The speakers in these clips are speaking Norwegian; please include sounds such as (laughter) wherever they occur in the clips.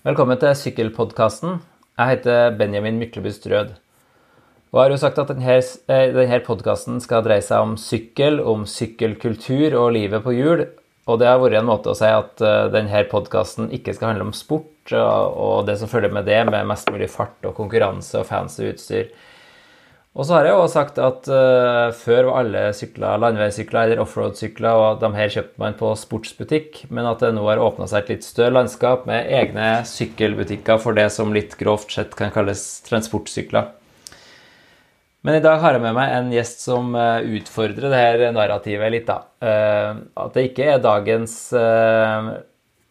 Velkommen til Sykkelpodkasten. Jeg heter Benjamin Myklebust Rød. Og jeg har jo sagt at denne, eh, denne podkasten skal dreie seg om sykkel, om sykkelkultur og livet på hjul. Og det har vært en måte å si at eh, denne podkasten ikke skal handle om sport og det som følger med det, med mest mulig fart og konkurranse og fancy utstyr. Og så har jeg jo sagt at uh, før var alle sykler landeveissykler eller offroad-sykler, og de her kjøpte man på sportsbutikk, men at det nå har åpna seg et litt større landskap med egne sykkelbutikker for det som litt grovt sett kan kalles transportsykler. Men i dag har jeg med meg en gjest som uh, utfordrer det her narrativet litt, da. Uh, at det ikke er dagens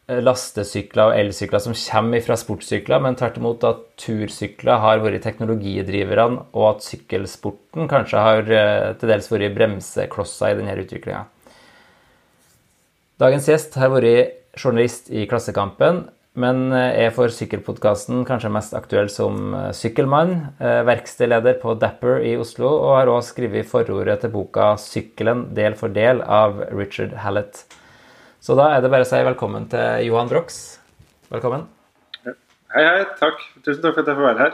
lastesykler og elsykler som kommer fra sportssykler, men tvert imot at tursykler har vært teknologidriverne, og at sykkelsporten kanskje har eh, til dels vært bremseklosser i denne utviklinga. Dagens gjest har vært journalist i Klassekampen, men eh, er for sykkelpodkasten kanskje mest aktuell som eh, sykkelmann, verkstedleder på Dapper i Oslo, og har også skrevet forordet til boka 'Sykkelen del for del' av Richard Hallett. Så da er det bare å si velkommen til Johan Brox. Velkommen. Hei, hei. Takk. Tusen takk for at jeg får være her.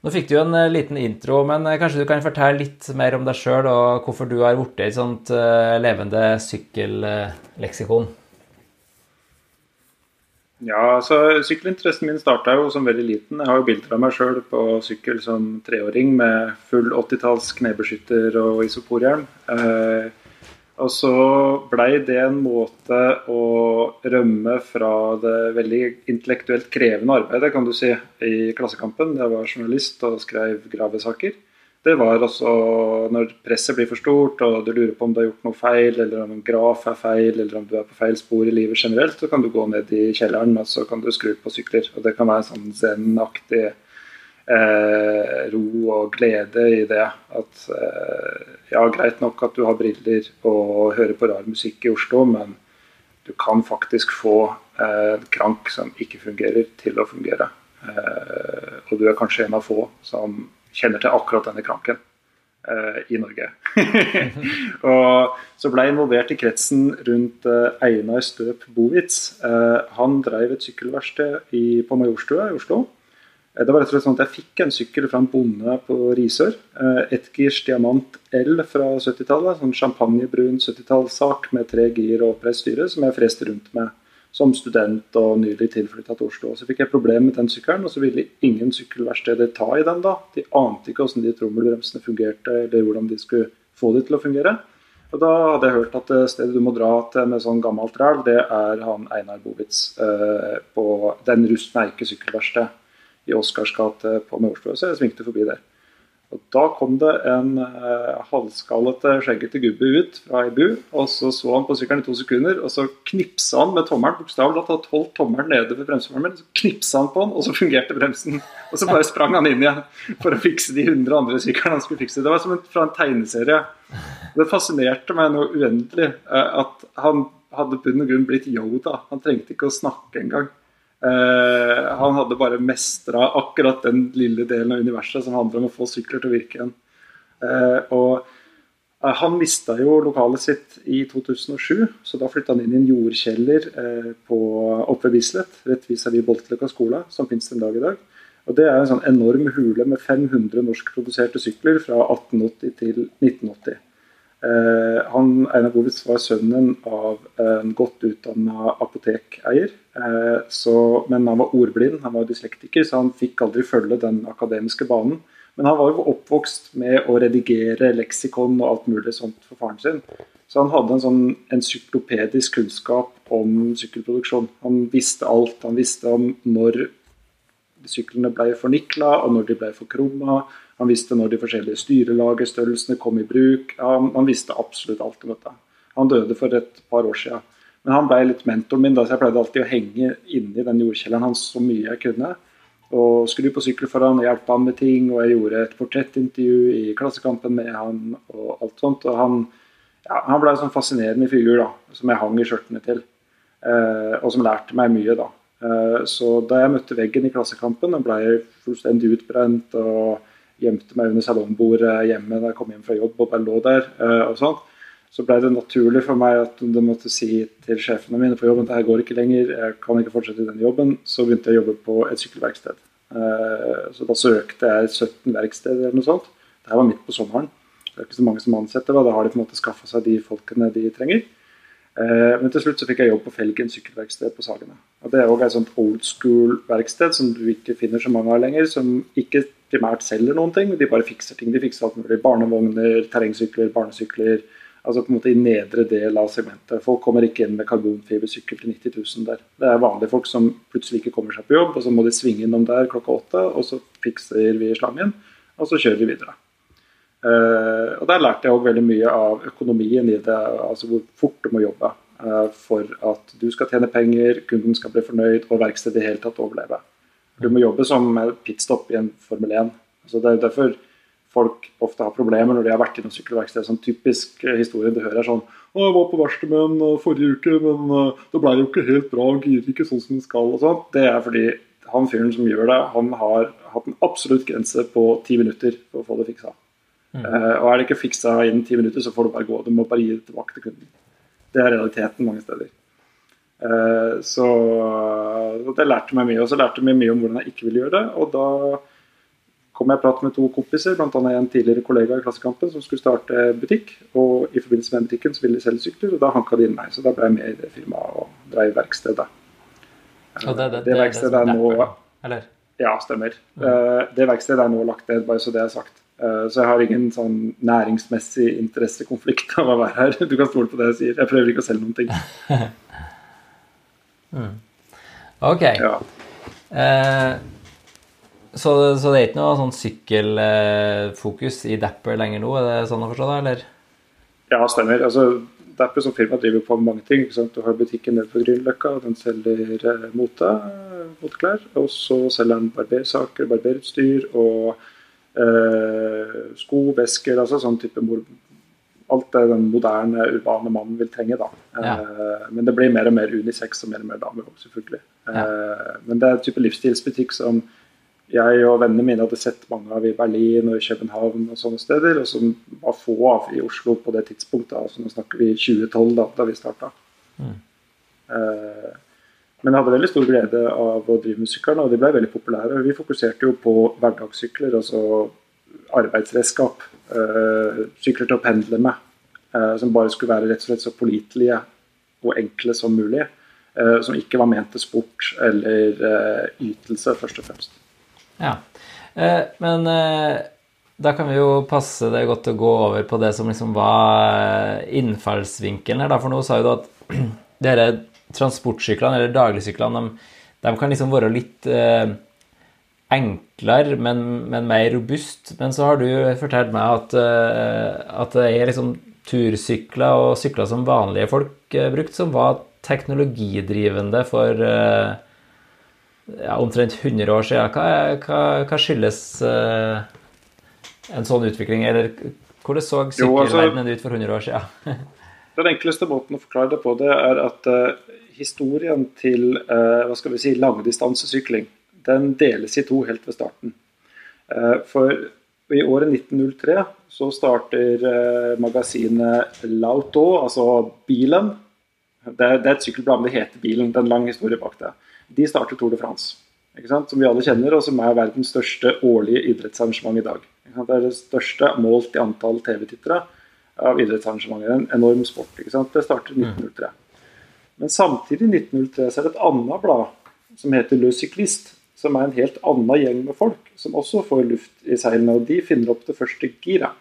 Nå fikk du jo en eh, liten intro, men eh, kanskje du kan fortelle litt mer om deg sjøl og hvorfor du har blitt et sånt uh, levende sykkelleksikon? Ja, altså Sykkelinteressen min starta jo som veldig liten. Jeg har jo bilder av meg sjøl på sykkel som treåring med full 80-talls knebeskytter og isoporhjelm. Uh, og så blei det en måte å rømme fra det veldig intellektuelt krevende arbeidet kan du si, i Klassekampen. Jeg var journalist og skrev gravesaker. Det var også når presset blir for stort og du lurer på om du har gjort noe feil, eller om en graf er feil, eller om du er på feil spor i livet generelt, så kan du gå ned i kjelleren og så kan du skru på sykler. Og Det kan være en sånn zen-aktig eh, ro og glede i det. At eh, ja, greit nok at du har briller og hører på rar musikk i Oslo, men du kan faktisk få eh, krank som ikke fungerer, til å fungere. Eh, og du er kanskje en av få som kjenner til akkurat denne kranken eh, i Norge. (laughs) (laughs) og så ble jeg involvert i kretsen rundt eh, Einar Støp Bowitz. Eh, han drev et sykkelverksted på Majorstua i Oslo. Eh, det var rett og slett sånn at Jeg fikk en sykkel fra en bonde på Risør. Eh, Etgirs Diamant L fra 70-tallet. Sånn champagnebrun 70-tallssak med tre gir og oppreist styre, som jeg freste rundt med som student og nylig tilflytta til Oslo. Så fikk jeg problem med den sykkelen, og så ville ingen sykkelverksteder ta i den da. De ante ikke hvordan de trommelbremsene fungerte, eller hvordan de skulle få de til å fungere. Og Da hadde jeg hørt at stedet du må dra til med sånn gammelt ræl, det er han Einar Bovitz eh, på Den rusten er ikke sykkelverksted i Oscars gate på Majorstua, så jeg svingte forbi der. Og Da kom det en eh, halvskallete, skjeggete gubbe ut fra ei bu. og Så så han på sykkelen i to sekunder, og så knipsa han med tommelen. Bokstavelig talt holdt tommelen nede ved bremseformelen. Så knipsa han på den, og så fungerte bremsen. Og så bare sprang han inn igjen for å fikse de 100 andre syklene han skulle fikse. Det var som en, fra en tegneserie. Det fascinerte meg noe uendelig eh, at han hadde bunn og grunn blitt Yoda. Han trengte ikke å snakke engang. Uh, han hadde bare mestra akkurat den lille delen av universet som handler om å få sykler til å virke igjen. Uh, og uh, Han mista jo lokalet sitt i 2007, så da flytta han inn i en jordkjeller på, oppe ved Bislett, rett vis-à-vis Boltløkka skole, som finnes den dag i dag. Og Det er en sånn enorm hule med 500 norskproduserte sykler fra 1880 til 1980. Eh, han, Einar Bovitz var sønnen av en godt utdanna apotekeier. Eh, så, men han var ordblind, han var dyslektiker, så han fikk aldri følge den akademiske banen. Men han var jo oppvokst med å redigere leksikon og alt mulig sånt for faren sin. Så han hadde en sånn encyklopedisk kunnskap om sykkelproduksjon. Han visste alt. Han visste om når syklene ble fornikla, og når de ble forkrumma, han visste når de forskjellige styrelagerstørrelsene kom i bruk. Han, han, visste absolutt alt om dette. Han døde for et par år siden. Men han ble litt mentoren min, da, så jeg pleide alltid å henge inni den jordkjelleren hans så mye jeg kunne. Og skru på sykkel for han og hjelpe han med ting. Og jeg gjorde et portrettintervju i Klassekampen med han og alt sånt. Og han, ja, han ble en sånn fascinerende figur da, som jeg hang i skjørtene til. Eh, og som lærte meg mye, da. Eh, så da jeg møtte veggen i Klassekampen og ble fullstendig utbrent og gjemte meg under salongbordet hjemme da jeg kom hjem fra jobb og bare lå der. Eh, og sånt. så ble det naturlig for meg at de måtte si til sjefene mine på jobben at dette går ikke lenger, jeg kan ikke fortsette i den jobben. Så begynte jeg å jobbe på et sykkelverksted. Eh, så da søkte jeg 17 verksteder eller noe sånt. Det her var midt på sommeren. Det er ikke så mange som ansetter, da har de på en måte skaffa seg de folkene de trenger. Eh, men til slutt så fikk jeg jobb på Felgen sykkelverksted på Sagene. Og Det er òg et sånt old school-verksted som du ikke finner så mange av lenger. Som ikke primært selger noen ting, de bare fikser ting. De fikser alt mulig. Barnevogner, terrengsykler, barnesykler Altså på en måte i nedre del av segmentet. Folk kommer ikke inn med karbonfibersykkel til 90 000 der. Det er vanlige folk som plutselig ikke kommer seg på jobb, og så må de svinge innom der klokka åtte, og så fikser vi slangen, og så kjører vi videre. Uh, og Der lærte jeg òg veldig mye av økonomien i det, altså hvor fort du må jobbe uh, for at du skal tjene penger, kunden skal bli fornøyd og verkstedet i hele tatt overleve. Du må jobbe som pitstop i en Formel 1. Altså det er derfor folk ofte har problemer når de har vært i noen sykkelverksted. Sånn typisk eh, historie du hører er sånn å, 'Jeg var på verkstedet med en eh, forrige uke, men uh, det ble jo ikke helt bra. Han girer ikke sånn som han skal.' og sånt. Det er fordi han fyren som gjør det, han har hatt en absolutt grense på ti minutter for å få det fiksa. Mm. Uh, og er det ikke fiksa innen ti minutter, så får du bare gå. Du må bare gi det tilbake til kunden. Det er realiteten mange steder. Uh, så det lærte meg mye. Og så lærte jeg mye om hvordan jeg ikke ville gjøre det. Og da kom jeg i prat med to kompiser, bl.a. en tidligere kollega i Klassekampen som skulle starte butikk. Og i forbindelse med butikken så ville de selge sykler, og da hanka de inn meg. Så da ble jeg med i det firmaet og drev verkstedet. Og det, det, det, verkstedet er nå eller? Ja, stemmer. Mm. Det verkstedet er nå lagt ned, bare så det er sagt. Eh, så jeg har ingen sånn næringsmessig interessekonflikt av å være her. (laughs) Du kan stole på det jeg sier. Jeg prøver ikke å selge noen ting. (laughs) mm. Ok. Ja. Eh, så, så, det er ikke noe sånn sykkelfokus i Dapper lenger nå, er det sånn å forstå det, eller? Ja, stemmer. Altså, Dapper som firma driver på mange ting. Du har butikken nede på Grünerløkka, den selger eh, mote, moteklær. Og så selger den barbersaker, barberutstyr og eh, sko, vesker, altså sånn type mor alt det den moderne, urbane mannen vil trenge. da. Ja. Eh, men det blir mer og mer unisex og mer og mer damer òg, selvfølgelig. Ja. Eh, men det er en type livsstilsbutikk som jeg og vennene mine hadde sett mange av i Berlin og i København og sånne steder, og som var få av i Oslo på det tidspunktet. altså Nå snakker vi 2012, da, da vi starta. Mm. Eh, men jeg hadde veldig stor glede av å drive med syklene, og de ble veldig populære. Vi fokuserte jo på hverdagssykler, altså arbeidsredskap. Eh, sykler til å pendle med, eh, som bare skulle være rett og slett så pålitelige og enkle som mulig. Eh, som ikke var ment til sport eller ytelse, først og fremst. Ja, Men da kan vi jo passe det godt å gå over på det som liksom var innfallsvinkelen her. For nå sa jo du at (clears throat) disse transportsyklene, eller dagligsyklene, de, de, kan liksom være litt eh, enklere, men, men, mer robust. Men så har du fortalt meg at, at det er liksom tursykler og sykler som vanlige folk brukte, som var teknologidrivende for eh, ja, omtrent 100 år siden. Hva, hva, hva skyldes en sånn utvikling? Eller hvordan så altså- sykkelverdenen ut for 100 år siden? (laughs) den enkleste måten å forklare det på, det er at historien til hva skal vi si, langdistansesykling den deles i to helt ved starten. for i året 1903 så starter magasinet Lauto, altså Bilen. Det er, et sykkelblad, men det heter Bilen. Det er en lang historie bak det de starter Tour de France. Som vi alle kjenner, og som er verdens største årlige idrettsarrangement i dag. Det er det største målt i antall TV-tittere av idrettsarrangementer. En enorm sport. Det starter i 1903. Men samtidig i 1903 så er det et annet blad som heter Le Cycliste, som er en helt annen gjeng med folk, som også får luft i seilene. Og de finner opp det første giret.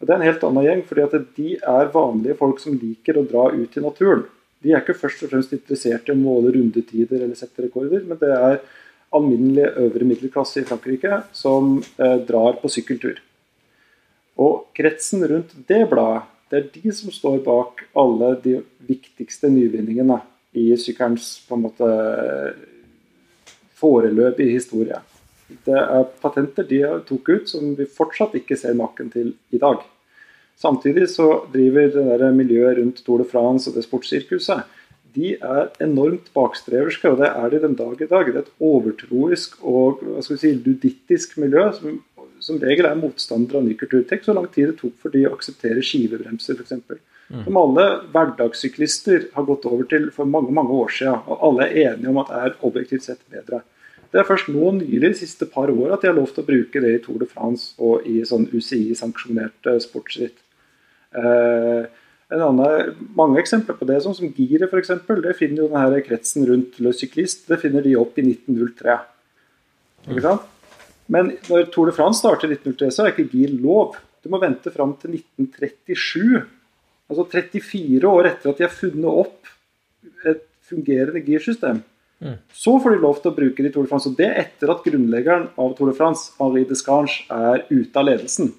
Og Det er en helt annen gjeng, fordi at de er vanlige folk som liker å dra ut i naturen. De er ikke først og fremst interessert i å måle rundetider eller sette rekorder, men det er alminnelig øvre middelklasse i Frankrike som eh, drar på sykkeltur. Og kretsen rundt det bladet, det er de som står bak alle de viktigste nyvinningene i sykkelens på en måte foreløpig historie. Det er patenter de tok ut som vi fortsatt ikke ser maken til i dag. Samtidig så driver det der miljøet rundt Tour de France og det sportssirkuset de er enormt bakstreverske, og det er de den dag i dag. Det er et overtroisk og hva skal vi si, ludittisk miljø som som regel er motstandere av ny kulturtek, så lang tid det tok for de å akseptere skivebremser, f.eks. Mm. Som alle hverdagssyklister har gått over til for mange mange år siden. Og alle er enige om at det er objektivt sett bedre. Det er først nå nylig de siste par år at de har lov til å bruke det i Tour de France og i sånn UCI-sanksjonerte sportsritt. Eh, en annen, mange eksempler på det, sånn som giret f.eks. Det finner jo denne kretsen rundt Le Cycliste det finner de opp i 1903. Ikke sant? Men når Tour de France starter 1903, så er ikke gir lov. Du må vente fram til 1937. Altså 34 år etter at de har funnet opp et fungerende girsystem. Mm. Så får de lov til å bruke det i Tour de France. Og det etter at grunnleggeren av Tour de France, Henri Descange, er ute av ledelsen.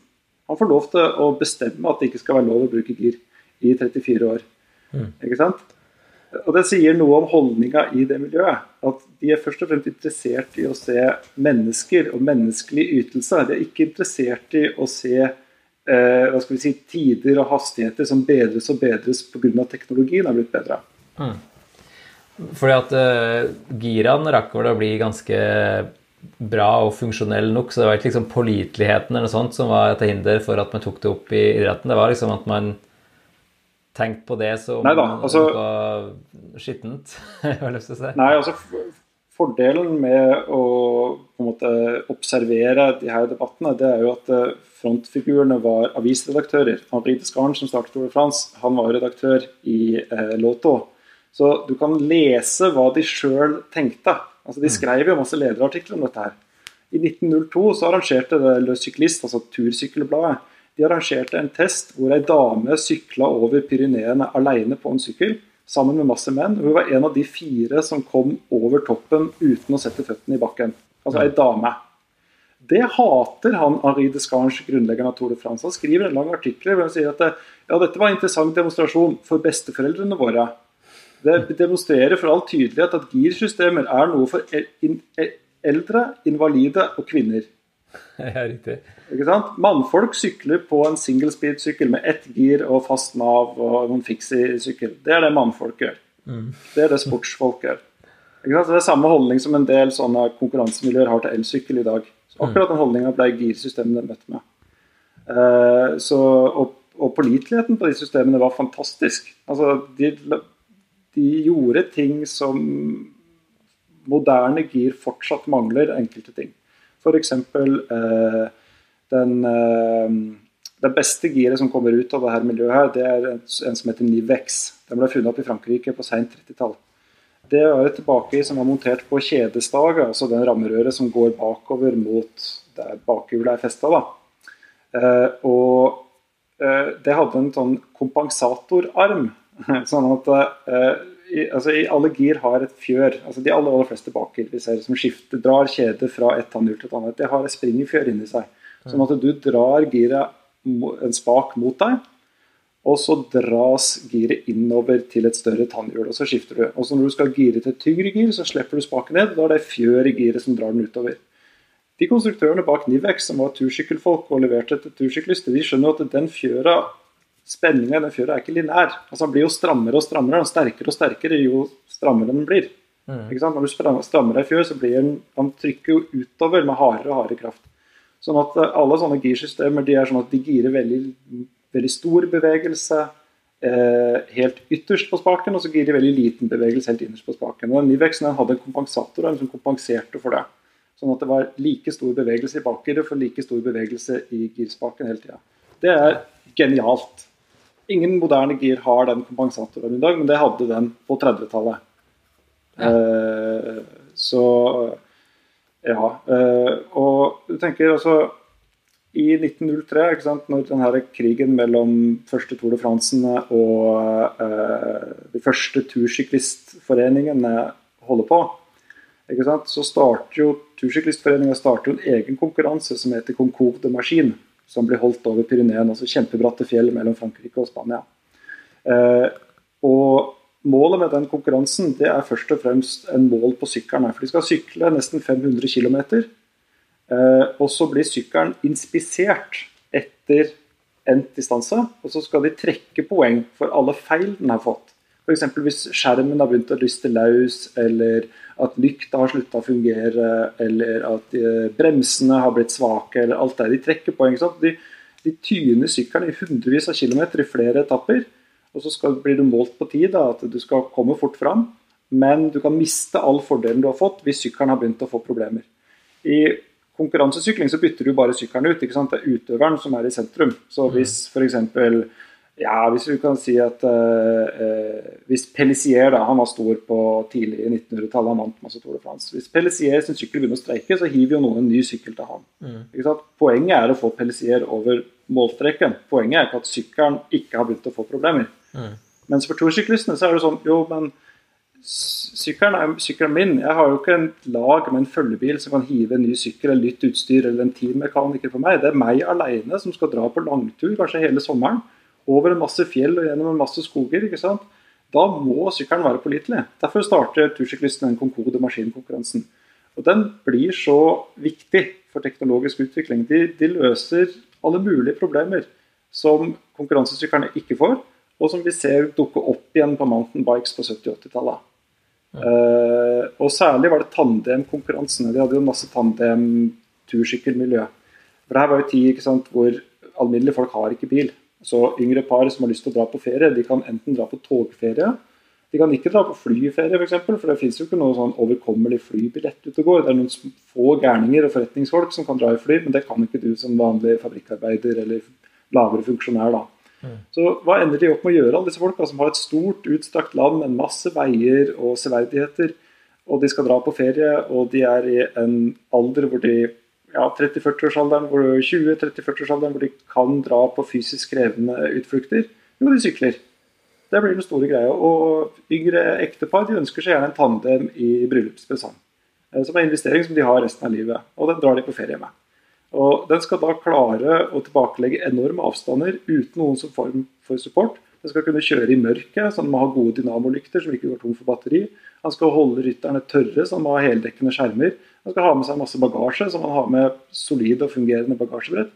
Han får lov til å bestemme at det ikke skal være lov å bruke gir i 34 år. Mm. Ikke sant? Og Det sier noe om holdninga i det miljøet. At de er først og fremst interessert i å se mennesker og menneskelige ytelser. De er ikke interessert i å se eh, hva skal vi si, tider og hastigheter som bedres og bedres pga. teknologien har blitt bedre. Mm. Fordi at uh, giraen rakk vel å bli ganske bra og funksjonell nok, så det var ikke liksom påliteligheten eller noe sånt som var til hinder for at man tok det opp i idretten. Det var liksom at man tenkt på det som Neida, altså, noe skittent? (laughs) jeg har lyst til å si. Nei, altså Fordelen med å på en måte observere de her debattene, det er jo at eh, frontfigurene var avisredaktører. Henri Descarnes, som startet Tour de France, han var redaktør i eh, Lotto. Så du kan lese hva de sjøl tenkte. Altså, de mm. skrev jo masse lederartikler om dette her. I 1902 så arrangerte det Le Cycliste, altså tursykkelbladet, de arrangerte en test hvor ei dame sykla over Pyreneene alene på en sykkel sammen med masse menn. Hun var en av de fire som kom over toppen uten å sette føttene i bakken. Altså ei dame. Det hater han Henri Descarnes, grunnleggeren av Tour de France. Han skriver en lang artikkel hvor han sier at ja, dette var en interessant demonstrasjon for besteforeldrene våre. Det demonstrerer for all tydelighet at girsystemer er noe for eldre, invalide og kvinner. (laughs) Ja, riktig. Ikke sant? Mannfolk sykler på en single speed-sykkel med ett gir og fast nav og noen fiksi-sykkel. Det er det mannfolk gjør. Mm. Det er det sportsfolk gjør. Ikke sant? Så det er samme holdning som en del sånne konkurransemiljøer har til elsykkel i dag. Så mm. akkurat den holdninga ble girsystemene møtt med. Uh, så, og, og påliteligheten på de systemene var fantastisk. Altså, de, de gjorde ting som moderne gir fortsatt mangler enkelte ting. F.eks. Eh, den, eh, det beste giret som kommer ut av dette miljøet, her, det er en, som heter Nivex. Den ble funnet opp i Frankrike på seint 30-tall. Det er et bakhjul som er montert på kjedestaget, altså den rammerøret som går bakover mot der bakhjulet er festa. Eh, og eh, det hadde en sånn kompensatorarm, (laughs) sånn at eh, i, altså i alle har et fjør. altså De aller, aller fleste ser som skifter, drar kjede fra et tannhjul til et annet. Det har et springerfjør inni seg. Sånn at du drar giret en spak mot deg, og så dras giret innover til et større tannhjul. Og så skifter du. Og så når du skal gire til tyngre gir, så slipper du spaken ned. Da er det fjør i giret som drar den utover. De konstruktørene bak Nivex, som var tursykkelfolk og leverte til tursyklister, de skjønner at den fjøra spenninga i den fjøra er ikke linær. Altså, den blir jo strammere og strammere, og sterkere og sterkere jo strammere den blir. Mm. Når du strammer ei fjør, så blir den, den trykker jo utover med hardere og hardere kraft. Sånn at eh, Alle sånne girsystemer de er sånn at de girer veldig, veldig stor bevegelse eh, helt ytterst på spaken, og så girer de veldig liten bevegelse helt innerst på spaken. Og Nivexen hadde en kompensator som kompenserte for det. Sånn at det var like stor bevegelse i bakgiret for like stor bevegelse i girspaken hele tida. Det er genialt. Ingen moderne gir har den kompensatoren i dag, men det hadde den på 30-tallet. Ja. Eh, så ja. Eh, og du tenker altså I 1903, ikke sant, når denne krigen mellom første Tour de France og eh, de første tursyklistforeningene holder på, ikke sant, så starter jo Tursyklistforeninga en egen konkurranse som heter Concours de Machine som blir holdt over Pyreneen, altså kjempebratte fjell mellom Frankrike og Spania. Eh, og Målet med den konkurransen det er først og fremst en mål på sykkelen. For de skal sykle nesten 500 km. Eh, og så blir sykkelen inspisert etter endt distanse. Og så skal de trekke poeng for alle feil den har fått. F.eks. hvis skjermen har begynt å lyste løs, eller at lykta har slutta å fungere, eller at eh, bremsene har blitt svake, eller alt det de trekker på. De, de tyner sykkelen i hundrevis av kilometer i flere etapper. Og så skal, blir du målt på tid, da, at du skal komme fort fram. Men du kan miste all fordelen du har fått hvis sykkelen har begynt å få problemer. I konkurransesykling så bytter du bare sykkelen ut. Det er utøveren som er i sentrum. Så mm. hvis f.eks. Ja, hvis vi kan si at eh, Hvis Pellissier da, han var stor på tidlig i 1900-tallet, han vant masse Tour de France. Hvis Pellissier sin sykkel begynner å streike, så hiver jo noen en ny sykkel til han. Mm. Poenget er å få Pellissier over målstreken. Poenget er ikke at sykkelen ikke har begynt å få problemer. Mm. Mens for tursyklistene så er det sånn Jo, men sykkelen er sykkelen min. Jeg har jo ikke en lag med en følgebil som kan hive en ny sykkel eller nytt utstyr eller en teammekaniker for meg. Det er meg alene som skal dra på langtur kanskje hele sommeren. Over en masse fjell og gjennom en masse skoger. ikke sant? Da må sykkelen være pålitelig. Derfor starter tursyklisten den konkode maskinkonkurransen. Og Den blir så viktig for teknologisk utvikling. De, de løser alle mulige problemer som konkurransesyklene ikke får, og som vi ser dukke opp igjen på mountainbikes på 70- 80-tallet. Uh, og særlig var det tandemkonkurransene. De hadde jo masse tandem-tursykkelmiljø. For det her var jo tid sant, hvor alminnelige folk har ikke bil. Så yngre par som har lyst til å dra på ferie, de kan enten dra på togferie. De kan ikke dra på flyferie, f.eks., for, eksempel, for det finnes jo ikke noe sånn overkommelig flybillett ute og går. Det er noen få gærninger og forretningsfolk som kan dra i fly, men det kan ikke du som vanlig fabrikkarbeider eller lavere funksjonær. da. Så hva ender de opp med å gjøre, alle disse folka som har et stort, utstrakt land med masse veier og severdigheter, og de skal dra på ferie, og de er i en alder hvor de ja, 30-40-årsalderen, hvor 20-30-40-årsalderen hvor de kan dra på fysisk krevende utflukter, jo, de sykler. Det blir den store greia. Og yngre ektepar de ønsker seg gjerne en tandem i bryllupspresang. Eh, som er en investering som de har resten av livet. Og den drar de på ferie med. Og Den skal da klare å tilbakelegge enorme avstander uten noen som form for support. Den skal kunne kjøre i mørket, så den må ha gode dynamolykter som ikke går tom for batteri. Han skal holde rytterne tørre, så han må ha heldekkende skjermer. Han skal ha med seg masse bagasje, så man har med solid og fungerende bagasjebrett.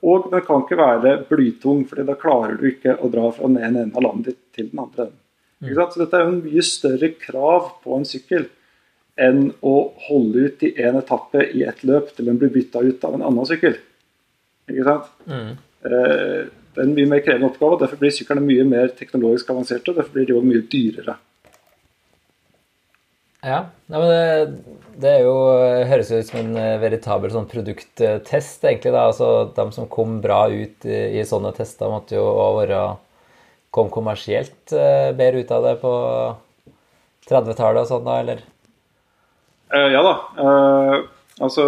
Og den kan ikke være blytung, for da klarer du ikke å dra fra den ene enden av landet ditt til den andre. Mm. Så dette er jo en mye større krav på en sykkel enn å holde ut i én etappe i ett løp til den blir bytta ut av en annen sykkel. Ikke sant? Mm. Eh, det er en mye mer krevende oppgave, og derfor blir syklene mye mer teknologisk avanserte, og derfor blir de òg mye dyrere. Ja, men det, det, jo, høres ut som en eh, veritabel sånn produkttest, egentlig. da, altså De som kom bra ut i, i sånne tester, måtte jo være kom kommersielt eh, bedre ut av det på 30-tallet og sånn, da, eller? Uh, ja da. Uh, altså,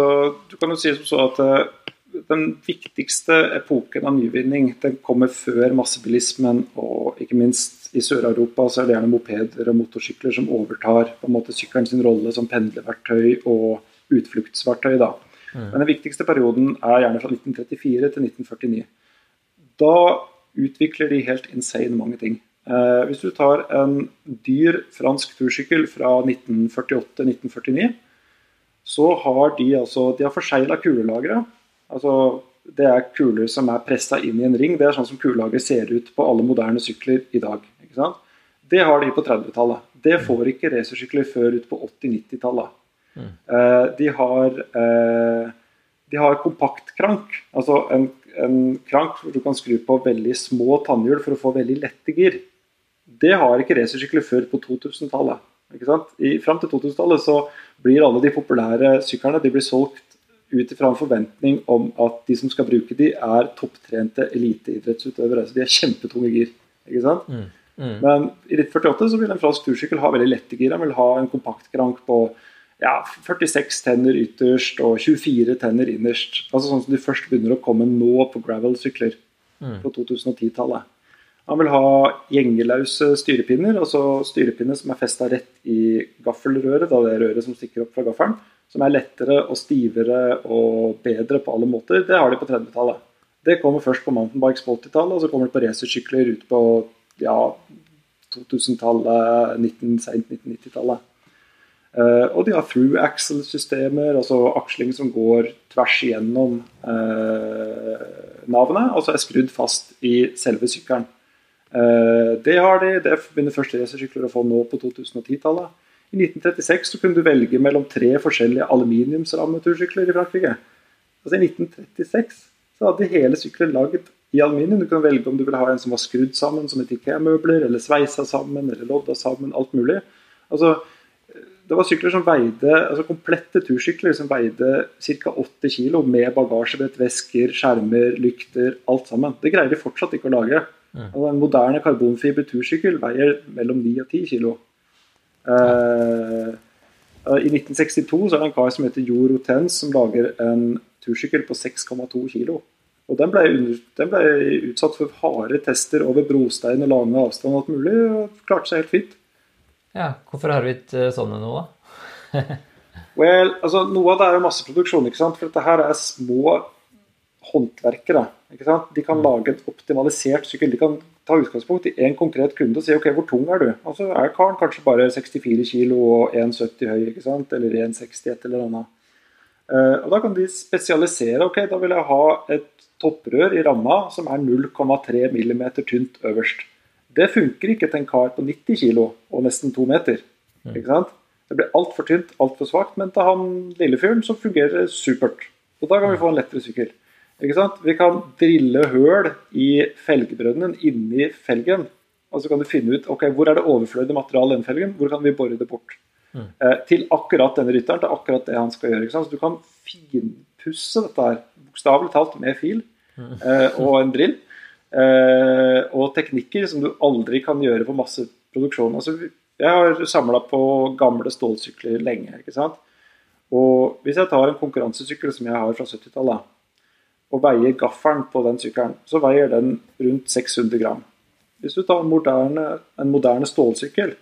du kan jo si som så at uh, den viktigste epoken av nyvinning den kommer før massebilismen, og ikke minst i Sør-Europa så er det gjerne mopeder og motorsykler som overtar på en måte sykkelen sin rolle som pendlerverktøy og utfluktsverktøy. da. Mm. Men den viktigste perioden er gjerne fra 1934 til 1949. Da utvikler de helt insane mange ting. Eh, hvis du tar en dyr fransk tursykkel fra 1948-1949, så har de altså de har forsegla kulelageret. Altså, det er kuler som er pressa inn i en ring. Det er sånn som kulelager ser ut på alle moderne sykler i dag. Det har de på 30-tallet. Det får ikke racersykler før ut på 80-90-tallet. Mm. Eh, de har eh, de har kompaktkrank. Altså en, en krank hvor du kan skru på veldig små tannhjul for å få veldig lette gir. Det har ikke racersykler før på 2000-tallet. Fram til 2000-tallet så blir alle de populære syklene de blir solgt ut ifra en forventning om at de som skal bruke de, er topptrente eliteidrettsutøvere. Så de er kjempetunge gir. ikke sant? Mm. Mm. Men i 1948 så vil en fransk tursykkel ha veldig lette gir. Han vil ha en kompaktkrank på ja, 46 tenner ytterst og 24 tenner innerst. Altså Sånn som de først begynner å komme nå på gravel-sykler mm. på 2010-tallet. Han vil ha gjengeløse styrepinner, altså styrepinner som er festa rett i gaffelrøret, da det er røret som stikker opp fra gaffelen. Som er lettere og stivere og bedre på alle måter. Det har de på 30-tallet. Det kommer først på mountainbikes på 80-tallet, og så kommer det på racersykler ut på ja, 2000-tallet, 19, sent 1990-tallet. Uh, og de har through axle-systemer, altså aksling som går tvers igjennom uh, navnet, og så er skrudd fast i selve sykkelen. Uh, det har de, det begynner første racersykler å få nå på 2010-tallet. I 1936 så kunne du velge mellom tre forskjellige aluminiumsrammetursykler i Frankrike. Altså I 1936 så hadde hele sykkelen laget i aluminium. Du kunne velge om du ville ha en som var skrudd sammen som et IKEA-møbler, eller sveisa sammen, eller lodda sammen. Alt mulig. Altså, det var sykler som veide, altså komplette tursykler som veide ca. 8 kg med bagasjebrett, vesker, skjermer, lykter, alt sammen. Det greier de fortsatt ikke å lage. Mm. Og En moderne karbonfiber tursykkel veier mellom 9 og 10 kg. Uh, I 1962 så er det en kar som heter Jo Rotens, som lager en tursykkel på 6,2 kg. Og den ble, under, den ble, utsatt for harde tester over brostein og lange avstand og alt mulig, og klarte seg helt fint. Ja, Hvorfor har vi ikke sånne nå, da? (laughs) well, altså, noe av det er jo masseproduksjon, ikke sant? for dette her er små håndverkere. ikke sant? De kan mm. lage en optimalisert sykkel. De kan ta utgangspunkt i én konkret kunde og si ok, hvor tung er du? Og så er karen kanskje bare 64 kg og 1,70 høy, ikke sant? eller 1,60 et eller annet. Uh, og Da kan de spesialisere. ok, Da vil jeg ha et topprør i ramma som er 0,3 mm tynt øverst. Det funker ikke til en kar på 90 kg og nesten to meter. Mm. ikke sant? Det blir altfor tynt, altfor svakt. Men til han lille fyren så fungerer det supert. Og da kan vi få en lettere sykkel. Ikke sant? Vi kan drille høl i felgebrønnen inni felgen. Og så kan du finne ut ok, hvor er det overflødig materiale i den felgen, hvor kan vi bore det bort. Mm. Eh, til akkurat denne rytteren, til akkurat det han skal gjøre. Ikke sant? Så du kan finpusse dette her, bokstavelig talt med fil eh, og en drill. Eh, og teknikker som du aldri kan gjøre på masseproduksjon. Altså, jeg har samla på gamle stålsykler lenge. ikke sant? Og hvis jeg tar en konkurransesykkel som jeg har fra 70-tallet, og veier gaffelen på den sykkelen, så veier den rundt 600 gram. Hvis du tar en moderne, en moderne stålsykkel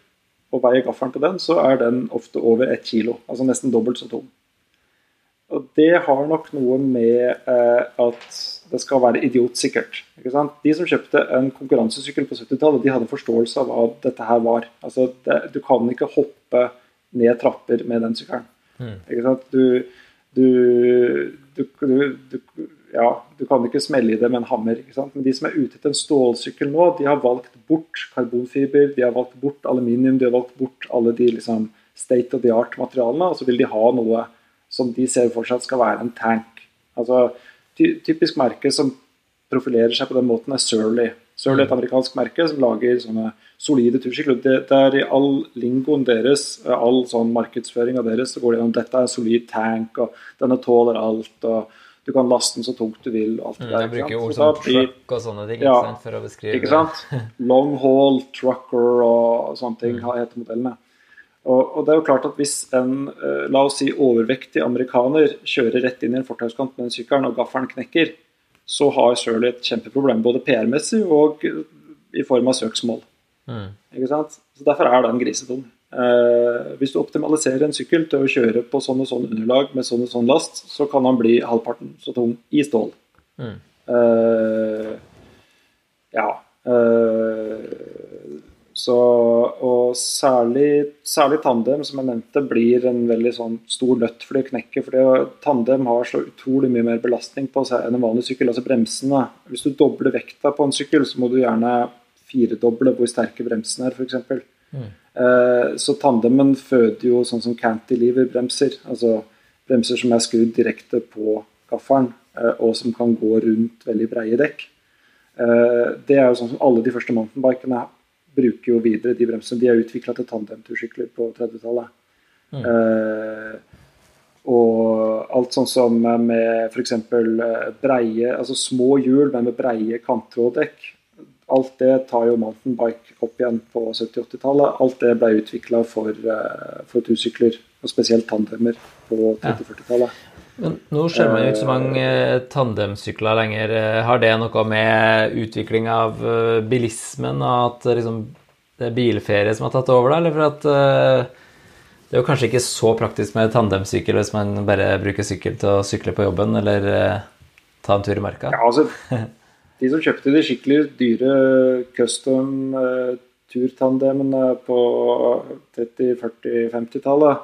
og veier gaffelen på den, så er den ofte over ett kilo. Altså nesten dobbelt så tung. Og det har nok noe med eh, at det skal være idiotsikkert. De som kjøpte en konkurransesykkel på 70-tallet, de hadde forståelse av hva dette her var. Altså, det, du kan ikke hoppe ned trapper med den sykkelen. Mm. Du, du, du, ja, du, kan ikke smelle i det med en hammer. Men de som er ute etter en stålsykkel nå, de har valgt bort karbonfiber, de har valgt bort aluminium, de har valgt bort alle de liksom, state of the art-materialene, og så vil de ha noe som de ser for seg at skal være en tank. Altså, ty typisk merke som profilerer seg på den måten, er Surly. Surly er et mm. amerikansk merke som lager sånne solide tursykler. Det, er I all lingoen deres, all sånn markedsføring av deres, så går det gjennom dette er en solid tank, og denne tåler alt. og du kan laste den så tungt du vil. alt det mm, der. Jeg bruker ord som truck og sånne ting ja, sant, for å beskrive Ikke sant? (laughs) Long haul, trucker og sånne ting mm. heter modellene. Og, og, det er jo klart at Hvis en eh, la oss si overvektig amerikaner kjører rett inn i en fortauskant med den sykkelen, og gaffelen knekker, så har Shirley et kjempeproblem, både PR-messig og i form av søksmål. Mm. Ikke sant? Så Derfor er den grisetom. Eh, hvis du optimaliserer en sykkel til å kjøre på sånn og sånn underlag med sånn og sånn last, så kan han bli halvparten så tung i stål. Mm. Eh, ja. Eh, så, og særlig, særlig, tandem, som jeg nevnte, blir en veldig sånn stor nøtt for det å knekke. For tandem har så utrolig mye mer belastning på seg enn en vanlig sykkel. Altså bremsene. Hvis du dobler vekta på en sykkel, så må du gjerne firedoble hvor sterke bremsene er, f.eks. Mm. Eh, så tandemen føder jo sånn som cantilever-bremser. Altså bremser som er skrudd direkte på gaffelen, eh, og som kan gå rundt veldig breie dekk. Eh, det er jo sånn som alle de første mountainbikene bruker jo videre de bremsene. De er utvikla til tandemtursykler på 30-tallet. Mm. Eh, og alt sånn som med f.eks. Breie, altså små hjul, men med breie kanttråddekk. Alt det tar jo mountainbike opp igjen på 70-80-tallet. Alt det ble utvikla for, eh, for tursykler, og spesielt tandemer på 30-40-tallet. Men nå ser man jo ikke så mange eh, tandemsykler lenger. Eh, har det noe med utvikling av eh, bilismen og at liksom, det er bilferie som har tatt over, da? Eller for at det er jo kanskje ikke så praktisk med tandemsykkel hvis man bare bruker sykkel til å sykle på jobben eller ta en tur i marka? Ja, altså, (laughs) de som kjøpte de skikkelig dyre custom turtandemene på 30-, 40-, 50-tallet,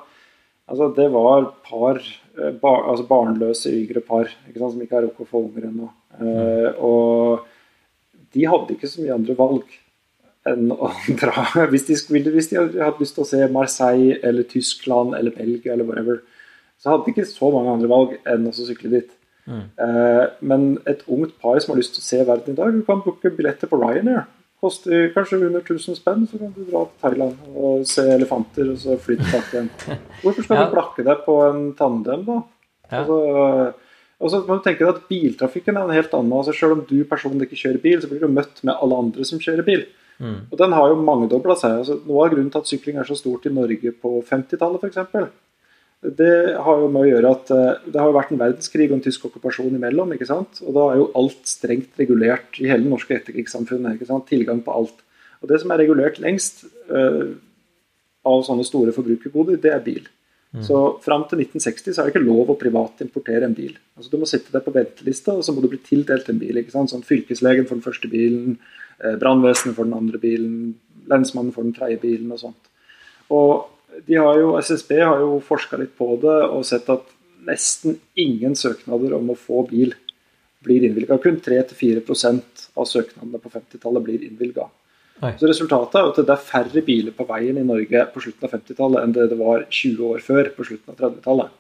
altså det var par Eh, bar, altså barnløse yngre par som ikke har rukket å få unger ennå. Uh, og de hadde ikke så mye andre valg enn å (laughs) dra hvis de, skulle, hvis de hadde lyst til å se Marseille eller Tyskland eller Belgia eller whatever, så hadde de ikke så mange andre valg enn å sykle dit. Mm. Eh, men et ungt par som har lyst til å se verden i dag, du kan booke billetter på Ryanair. Koster kanskje under 1000 spenn, så kan du dra til Thailand og se elefanter og så fly tilbake igjen. (laughs) Hvorfor skal ja. du blakke deg på en tandem, da? Ja. Altså, og så må du tenke deg at Biltrafikken er en helt annen. altså Selv om du personlig ikke kjører bil, så blir du møtt med alle andre som kjører bil. Mm. Og Den har jo mangedobla seg. altså Noe av grunnen til at sykling er så stort i Norge på 50-tallet f.eks., det har jo med å gjøre at eh, det har vært en verdenskrig og en tysk okkupasjon imellom. ikke sant? Og da er jo alt strengt regulert i hele det norske etterkrigssamfunnet. ikke sant? Tilgang på alt. Og det som er regulert lengst uh, av sånne store forbrukergoder, det er bil. Mm. Så fram til 1960 så er det ikke lov å privat importere en bil. Altså Du må sitte deg på ventelista, og så må du bli tildelt en bil. ikke sant? Sånn Fylkeslegen for den første bilen, eh, brannvesenet for den andre bilen, lensmannen for den tredje bilen og sånt. Og har jo, SSB har jo forska litt på det og sett at nesten ingen søknader om å få bil blir innvilga. Kun 3-4% av søknadene på 50-tallet blir innvilga. Så resultatet er at det er færre biler på veien i Norge på slutten av 50-tallet enn det det var 20 år før, på slutten av 30-tallet.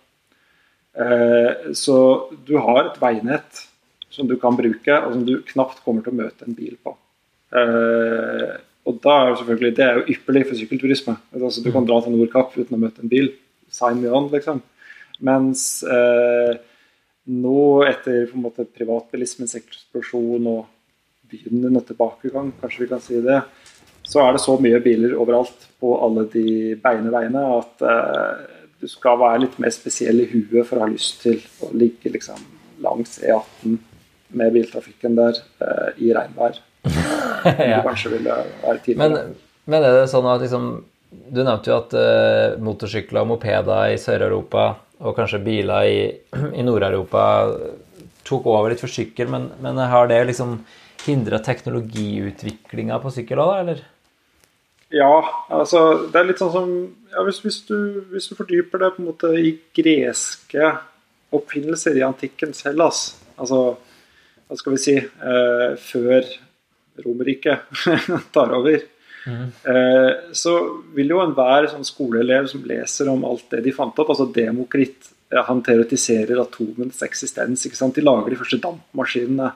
Eh, så du har et veinett som du kan bruke, og som du knapt kommer til å møte en bil på. Og da er jo selvfølgelig, Det er jo ypperlig for sykkelturisme. Altså, du kan dra til Nordkapp uten å møte en bil. Sign me on, liksom. Mens eh, nå, etter på en måte privatbilismens eksplosjon og begynnende tilbakegang, kanskje vi kan si det, så er det så mye biler overalt på alle de beine veiene at eh, du skal være litt mer spesiell i huet for å ha lyst til å ligge liksom langs E18 med biltrafikken der eh, i regnvær. (laughs) ja. kanskje ville være tidligere. Men, men, er det sånn at liksom, Du nevnte jo at uh, motorsykler og mopeder i Sør-Europa og kanskje biler i, (clears throat) i Nord-Europa tok over litt for sykkel, men, men har det liksom hindra teknologiutviklinga på sykkel òg, eller? Ja, altså det er litt sånn som ja, hvis, hvis, du, hvis, du, fordyper det på en måte i greske oppfinnelser i antikken selv, altså hva skal vi si eh, før Romerriket (laughs) tar over, mm. eh, så vil jo enhver sånn skoleelev som leser om alt det de fant opp, altså Demokrit Han teoretiserer atomens eksistens. De lager de første dampmaskinene.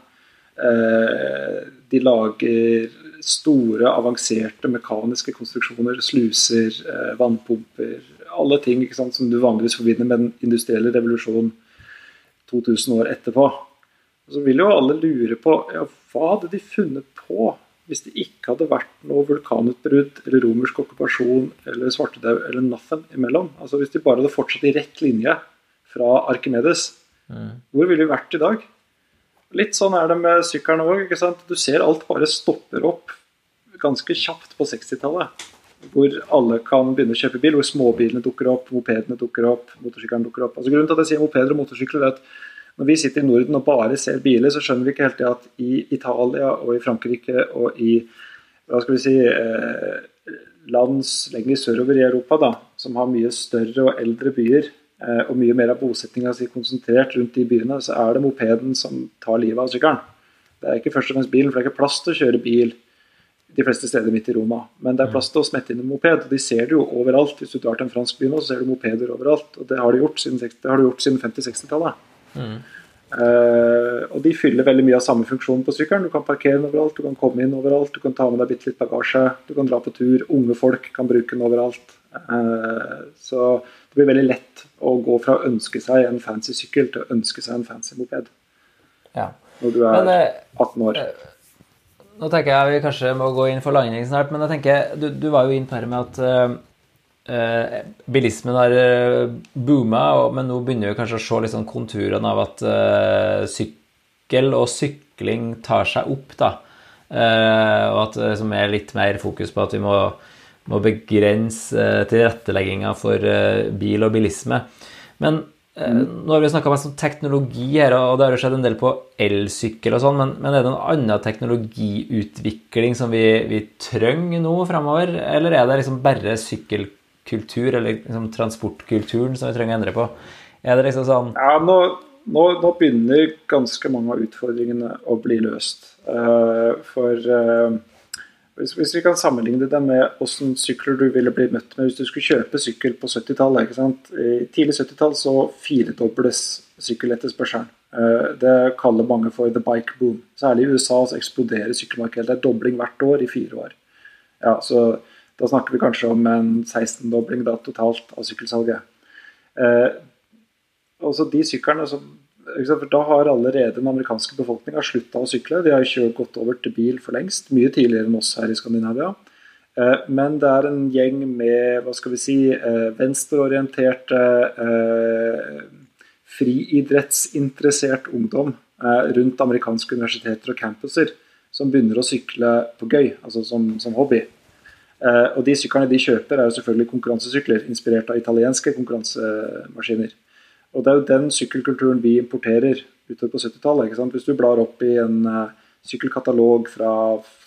Eh, de lager store, avanserte mekaniske konstruksjoner. Sluser, eh, vannpumper. Alle ting sant, som du vanligvis forbinder med den industrielle revolusjonen 2000 år etterpå. Så vil jo alle lure på ja, hva hadde de funnet på hvis det ikke hadde vært noe vulkanutbrudd eller romersk okkupasjon eller svartedaud eller nothing imellom. Altså Hvis de bare hadde fortsatt i rett linje fra Arkimedes, mm. hvor ville vi vært i dag? Litt sånn er det med sykkelen òg. Du ser alt bare stopper opp ganske kjapt på 60-tallet. Hvor alle kan begynne å kjøpe bil, hvor småbilene dukker opp, mopedene dukker opp, motorsykkelen dukker opp. Altså Grunnen til at jeg sier mopeder og motorsykler, er at når vi sitter i Norden og bare ser biler, så skjønner vi ikke helt det at i Italia og i Frankrike og i hva skal vi si, eh, lands lenger sørover i Europa, da, som har mye større og eldre byer, eh, og mye mer av bosettinga si konsentrert rundt de byene, så er det mopeden som tar livet av sykkelen. Det er ikke først og fremst bilen, for det er ikke plass til å kjøre bil de fleste steder midt i Roma. Men det er plass til å smette inn en moped. og De ser det jo overalt. Hvis du drar til en fransk by nå, så ser du mopeder overalt. Og det har de gjort siden, siden 50-60-tallet. Mm. Uh, og de fyller veldig mye av samme funksjon på sykkelen. Du kan parkere den overalt, du kan komme inn overalt, du kan ta med deg bitte litt bagasje, du kan dra på tur. Unge folk kan bruke den overalt. Uh, så det blir veldig lett å gå fra å ønske seg en fancy sykkel til å ønske seg en fancy moped. Ja. Når du er men, 18 år. Nå tenker jeg vi kanskje må gå inn for landing snart, men jeg tenker, du, du var jo inn på det med at Eh, bilismen har eh, booma, men nå begynner vi kanskje å se liksom konturene av at eh, sykkel og sykling tar seg opp. da. og at det liksom er litt mer fokus på at vi må, må begrense tilrettelegginga for bil og bilisme. Men mm. nå har vi snakka mest om teknologi her, og det har jo skjedd en del på elsykkel og sånn, men, men, er det en annen teknologiutvikling som vi, vi trenger nå fremover, eller er det liksom bare sykkel kultur, eller liksom transportkulturen, som vi trenger å endre på? Er det liksom sånn Ja, nå, nå, nå begynner ganske mange av utfordringene å bli løst. Uh, for uh, hvis, hvis, vi kan sammenligne det med hvordan sykler du ville bli møtt med hvis du skulle kjøpe sykkel på 70-tallet. Tidlig 70-tall så firedobles sykkeletterspørselen. Eh, det kaller mange for the bike boom. Særlig i USA så eksploderer sykkelmarkedet. Det er dobling hvert år i fire år. Ja, så Da snakker vi kanskje om en 16-dobling totalt av sykkelsalget. Eh, også de syklene som for Da har allerede den amerikanske befolkninga slutta å sykle. De har kjørt gått over til bil for lengst. Mye tidligere enn oss her i Skandinavia. Eh, men det er en gjeng med hva skal vi si, eh, venstreorienterte, eh, friidrettsinteressert ungdom rundt amerikanske universiteter og campuser som begynner å sykle på gøy, altså som, som hobby. Og de syklene de kjøper, er jo selvfølgelig konkurransesykler, inspirert av italienske konkurransemaskiner. Og det er jo den sykkelkulturen vi importerer utover på 70-tallet. Hvis du blar opp i en uh, sykkelkatalog fra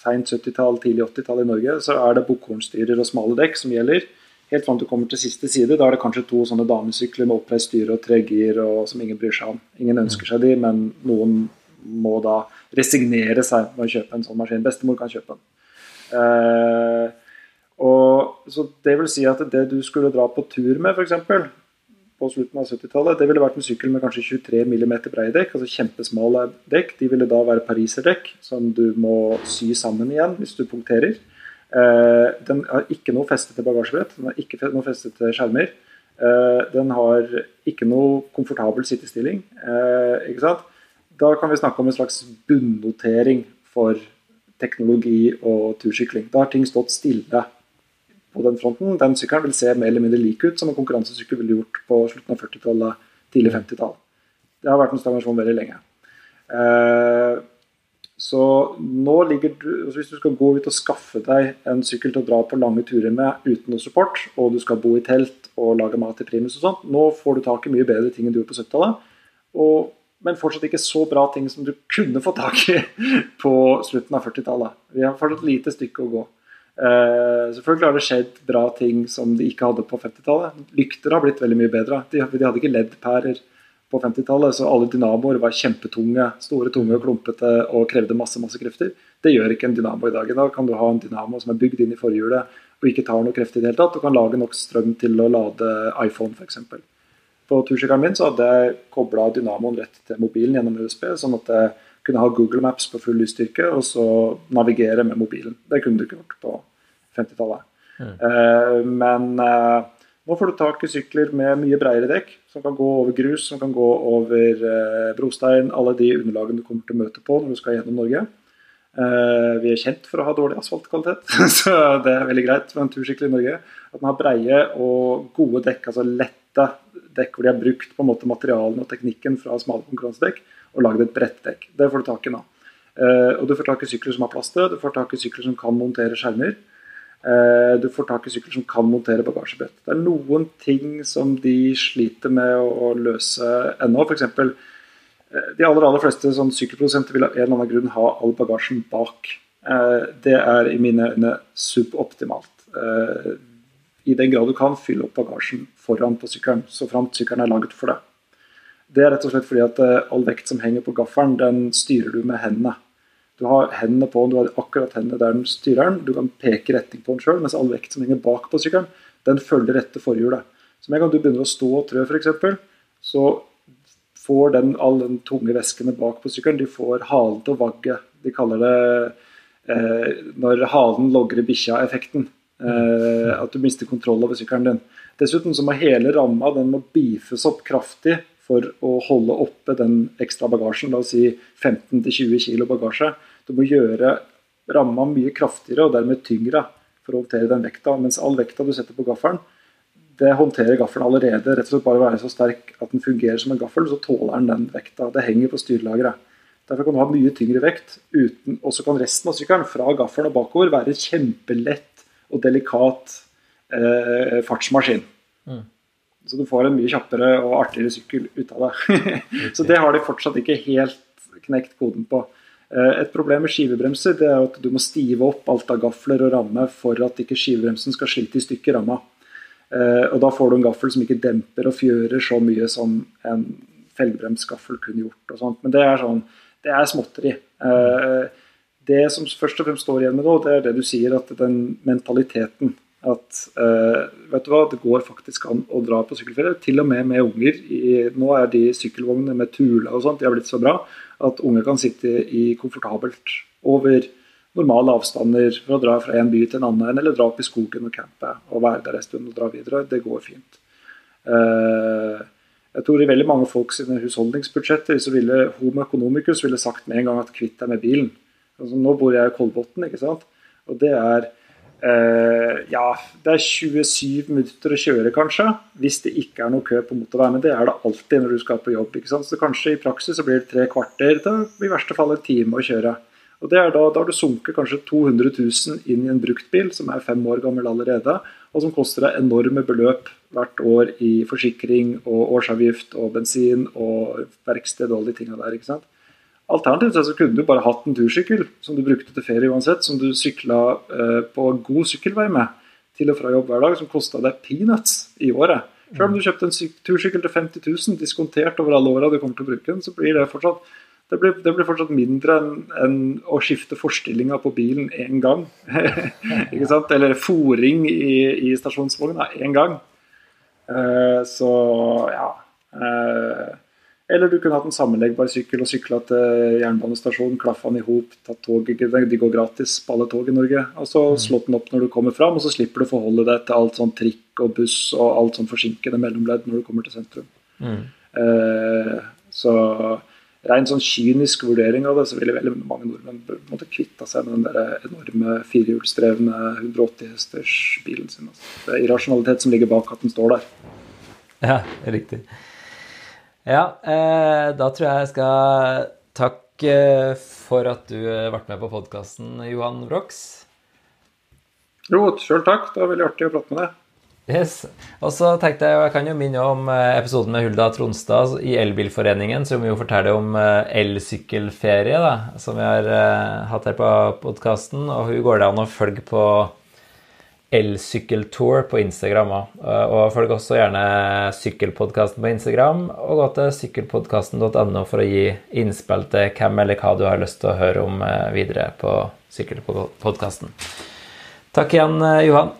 seint 70-tall, tidlig 80-tall i Norge, så er det bukkhornstyrer og smale dekk som gjelder. Helt fram til du kommer til siste side. Da er det kanskje to sånne damesykler med oppreist styre og tregir og som ingen bryr seg om. Ingen ønsker seg de, men noen må da resignere seg med å kjøpe en sånn maskin. Bestemor kan kjøpe den. Uh, og, så det vil si at det du skulle dra på tur med, f.eks., på slutten av 70-tallet. Det ville vært en sykkel med kanskje 23 mm breie dekk, altså kjempesmale dekk. De ville da være pariserdekk, som du må sy sammen igjen hvis du punkterer. Eh, den har ikke noe feste til bagasjebrett, den har ikke noe feste til skjermer. Eh, den har ikke noe komfortabel sittestilling. Eh, ikke sant? Da kan vi snakke om en slags bunnotering for teknologi og tursykling. Da har ting stått stille på den fronten. Den sykkelen vil se mer eller mindre lik ut som en konkurransesykkel ville gjort på slutten av 40-tallet, tidlig 50-tall. Det har vært en stagnasjon veldig lenge. Eh, så nå ligger du altså Hvis du skal gå ut og skaffe deg en sykkel til å dra på lange turer med uten noe support, og du skal bo i telt og lage mat i primus og sånt, nå får du tak i mye bedre ting enn du gjorde på 70-tallet. Men fortsatt ikke så bra ting som du kunne få tak i (laughs) på slutten av 40-tallet. Vi har fortsatt lite stykke å gå. Uh, selvfølgelig har det skjedd bra ting som de ikke hadde på 50-tallet. Lykter har blitt veldig mye bedre. De, de hadde ikke LED-pærer på 50-tallet, så alle dynamoer var kjempetunge, store, tunge og klumpete og krevde masse masse krefter. Det gjør ikke en dynamo i dag. I dag kan du ha en dynamo som er bygd inn i forhjulet og ikke tar noe kreft i det hele tatt, og kan lage nok strøm til å lade iPhone f.eks. På tursykkelen min så hadde jeg kobla dynamoen rett til mobilen gjennom USB, sånn at jeg kunne ha Google Maps på full lysstyrke og så navigere med mobilen. Det kunne du ikke gjort på 50-tallet. Mm. Uh, men uh, nå får du tak i sykler med mye bredere dekk, som kan gå over grus, som kan gå over eh, brostein, alle de underlagene du kommer til å møte på når du skal gjennom Norge. vi er kjent for å ha dårlig asfaltkvalitet, (laughs) så det er veldig greit med en tursykkel i Norge. At den har breie og gode dekk, altså lette dekk hvor de har brukt på en måte materialene og teknikken fra smale konkurransedekk og lagd et brettdekk. Det får du tak i nå. Uh, og Du får tak i sykler som har plass til, du får tak i sykler som kan montere skjermer. Uh, du får tak i sykler som kan montere bagasjebrett. Det er noen ting som de sliter med å, å løse ennå. F.eks. Uh, eh, de aller, aller fleste sånn sykkelprodusenter vil av en eller annen grunn ha all bagasjen bak. Det er i mine øyne suboptimalt. I den grad du kan, fylle opp bagasjen foran på sykkelen, så framt sykkelen er laget for det. Det er rett og slett fordi at eh, all vekt som henger på gaffelen, den styrer du med hendene. Du har hendene på du har akkurat hendene der den styrer den. Du kan peke retning på den sjøl, mens all vekt som henger bak på sykkelen, den følger etter forhjulet. Så med en gang du begynner å stå og trø, f.eks., så får den, all den tunge væskene bak på sykkelen, de får halen til å vagge. De kaller det eh, når halen logrer bikkja-effekten. Eh, at du mister kontroll over sykkelen din. Dessuten så må hele ramma den må beefes opp kraftig for å holde oppe den ekstra bagasjen, la oss si 15-20 kg bagasje. Du må gjøre ramma mye kraftigere og dermed tyngre for å håndtere den vekta. Mens all vekta du setter på gaffelen, det håndterer gaffelen allerede. Rett og slett bare være så sterk at den fungerer som en gaffel, så tåler den den vekta. Det henger på styrelageret. Derfor kan du ha mye tyngre vekt, og så kan resten av sykkelen fra gaffelen og bakover være kjempelett og delikat eh, fartsmaskin. Mm. Så du får en mye kjappere og artigere sykkel ut av det. (laughs) så det har de fortsatt ikke helt knekt koden på. Eh, et problem med skivebremser det er at du må stive opp alt av gafler og ramme for at ikke skivebremsen skal slite i stykker ramma. Eh, og da får du en gaffel som ikke demper og fjører så mye som en felgbremsgaffel kunne gjort. og sånt. Men det er sånn, det er småtteri. Det som først og fremst står igjen med nå, det er det du sier, at den mentaliteten at uh, vet du hva, det går faktisk an å dra på sykkelferie, til og med med unger. I, nå er de sykkelvognene med Tula og sånt, de har blitt så bra at unger kan sitte i komfortabelt over normale avstander for å dra fra en by til en annen, eller dra opp i skogen og campe og være der en stund og dra videre. Det går fint. Uh, jeg tror i veldig mange folk sine husholdningsbudsjetter så ville Homo economicus ville sagt med en gang at kvitt deg med bilen. Altså, nå bor jeg i Kolbotn, ikke sant. Og det er eh, ja, det er 27 minutter å kjøre, kanskje, hvis det ikke er noe kø på motorveien. Men det er det alltid når du skal på jobb. ikke sant? Så kanskje i praksis så blir det tre kvarter. Er i verste fall en time å kjøre. Og det er da, da har du sunket kanskje 200 000 inn i en bruktbil som er fem år gammel allerede, og som koster deg enorme beløp hvert år i forsikring og årsavgift og bensin og verksted og alle de tinga der. ikke sant? Alternativt så kunne du bare hatt en tursykkel som du brukte til ferie uansett, som du sykla eh, på god sykkelvei med til og fra jobb hver dag, som kosta deg peanuts i året. Selv om du kjøpte en tursykkel til 50 000 diskontert over alle åra du kommer til å bruke den, så blir det fortsatt det blir, det blir fortsatt mindre enn en å skifte forstillinga på bilen én gang. (laughs) ikke sant? Eller fòring i, i stasjonsvogna én gang. Eh, så ja. Uh, eller du kunne hatt en sammenleggbar sykkel og sykla til jernbanestasjonen, klaffa den i hop, tatt toget De går gratis på alle tog i Norge. Og så mm. slått den opp når du kommer fram, og så slipper du å forholde deg til alt sånn trikk og buss og alt sånn forsinkede mellomledd når du kommer til sentrum. Mm. Eh, så ren sånn kynisk vurdering av det, så ville veldig mange nordmenn måtte kvitta seg med den der enorme firehjulsdrevne 180 hesters bilen sin. Altså. Det er irrasjonalitet som ligger bak at den står der. Ja, riktig. Ja, eh, da tror jeg jeg skal takke for at du ble med på podkasten, Johan Brox. Jo, sjøl takk. Det var veldig artig å prate med deg. Yes. Og så tenkte jeg, og jeg kan jo minne om eh, episoden med Hulda Tronstad i Elbilforeningen, som jo forteller om eh, elsykkelferie, da, som vi har hatt her på podkasten. Og hun går det an å følge på Elsykkeltour på Instagram òg. Og følg også gjerne Sykkelpodkasten på Instagram, og gå til sykkelpodkasten.no for å gi innspill til hvem eller hva du har lyst til å høre om eh, videre på Sykkelpodkasten. Takk igjen, eh, Johan.